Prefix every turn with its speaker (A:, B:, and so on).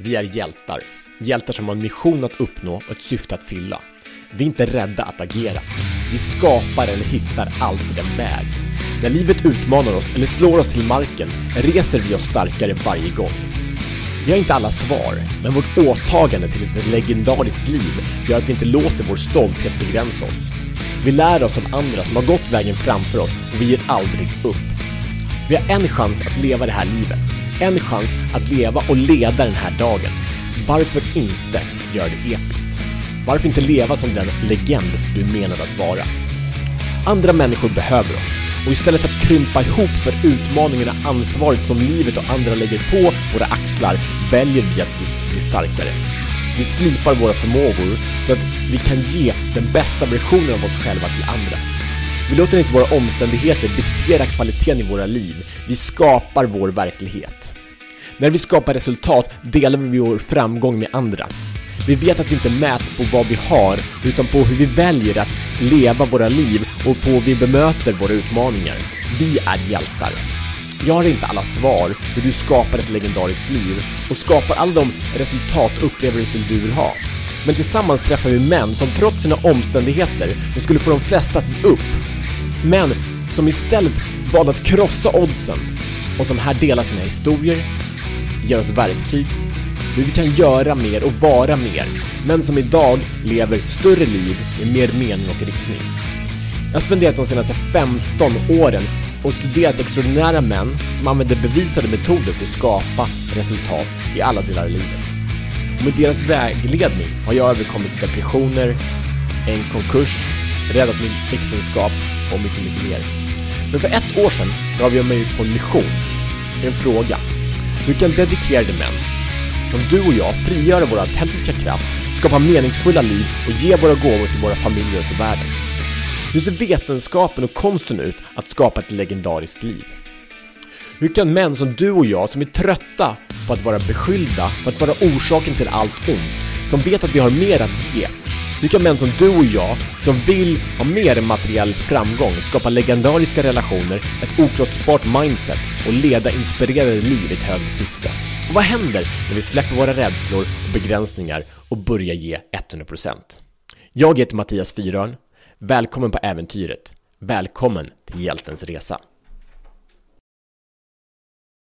A: Vi är hjältar. Hjältar som har en mission att uppnå och ett syfte att fylla. Vi är inte rädda att agera. Vi skapar eller hittar alltid en väg. När livet utmanar oss eller slår oss till marken reser vi oss starkare varje gång. Vi har inte alla svar, men vårt åtagande till ett legendariskt liv gör att vi inte låter vår stolthet begränsa oss. Vi lär oss av andra som har gått vägen framför oss och vi ger aldrig upp. Vi har en chans att leva det här livet. En chans att leva och leda den här dagen. Varför inte göra det episkt? Varför inte leva som den legend du menade att vara? Andra människor behöver oss och istället för att krympa ihop för utmaningarna ansvaret som livet och andra lägger på våra axlar väljer vi att bli starkare. Vi slipar våra förmågor så att vi kan ge den bästa versionen av oss själva till andra. Vi låter inte våra omständigheter diktera kvaliteten i våra liv. Vi skapar vår verklighet. När vi skapar resultat delar vi vår framgång med andra. Vi vet att vi inte mäts på vad vi har, utan på hur vi väljer att leva våra liv och på hur vi bemöter våra utmaningar. Vi är hjältar. Jag har inte alla svar hur du skapar ett legendariskt liv och skapar alla de resultat och upplevelser du vill ha. Men tillsammans träffar vi män som trots sina omständigheter, de skulle få de flesta att ge upp. Män som istället valde att krossa oddsen och som här delar sina historier, ger oss verktyg, hur vi kan göra mer och vara mer, men som idag lever större liv med mer mening och riktning. Jag har spenderat de senaste 15 åren och studerat extraordinära män som använder bevisade metoder för att skapa resultat i alla delar av livet. Och med deras vägledning har jag överkommit depressioner, en konkurs, räddat mitt äktenskap och mycket, mycket mer. Men för ett år sedan gav jag mig ut på en mission. En fråga. Hur kan dedikerade män, som du och jag, frigöra vår autentiska kraft, skapa meningsfulla liv och ge våra gåvor till våra familjer och till världen? Hur ser vetenskapen och konsten ut att skapa ett legendariskt liv? Hur kan män som du och jag, som är trötta på att vara beskyllda för att vara orsaken till allt ont, som vet att vi har mer att ge, vilka män som du och jag, som vill ha mer materiell framgång, skapa legendariska relationer, ett okrossbart mindset och leda inspirerade liv i ett högre syfte? Och vad händer när vi släpper våra rädslor och begränsningar och börjar ge 100%? Jag heter Mattias Fyrörn. Välkommen på äventyret. Välkommen till hjältens resa.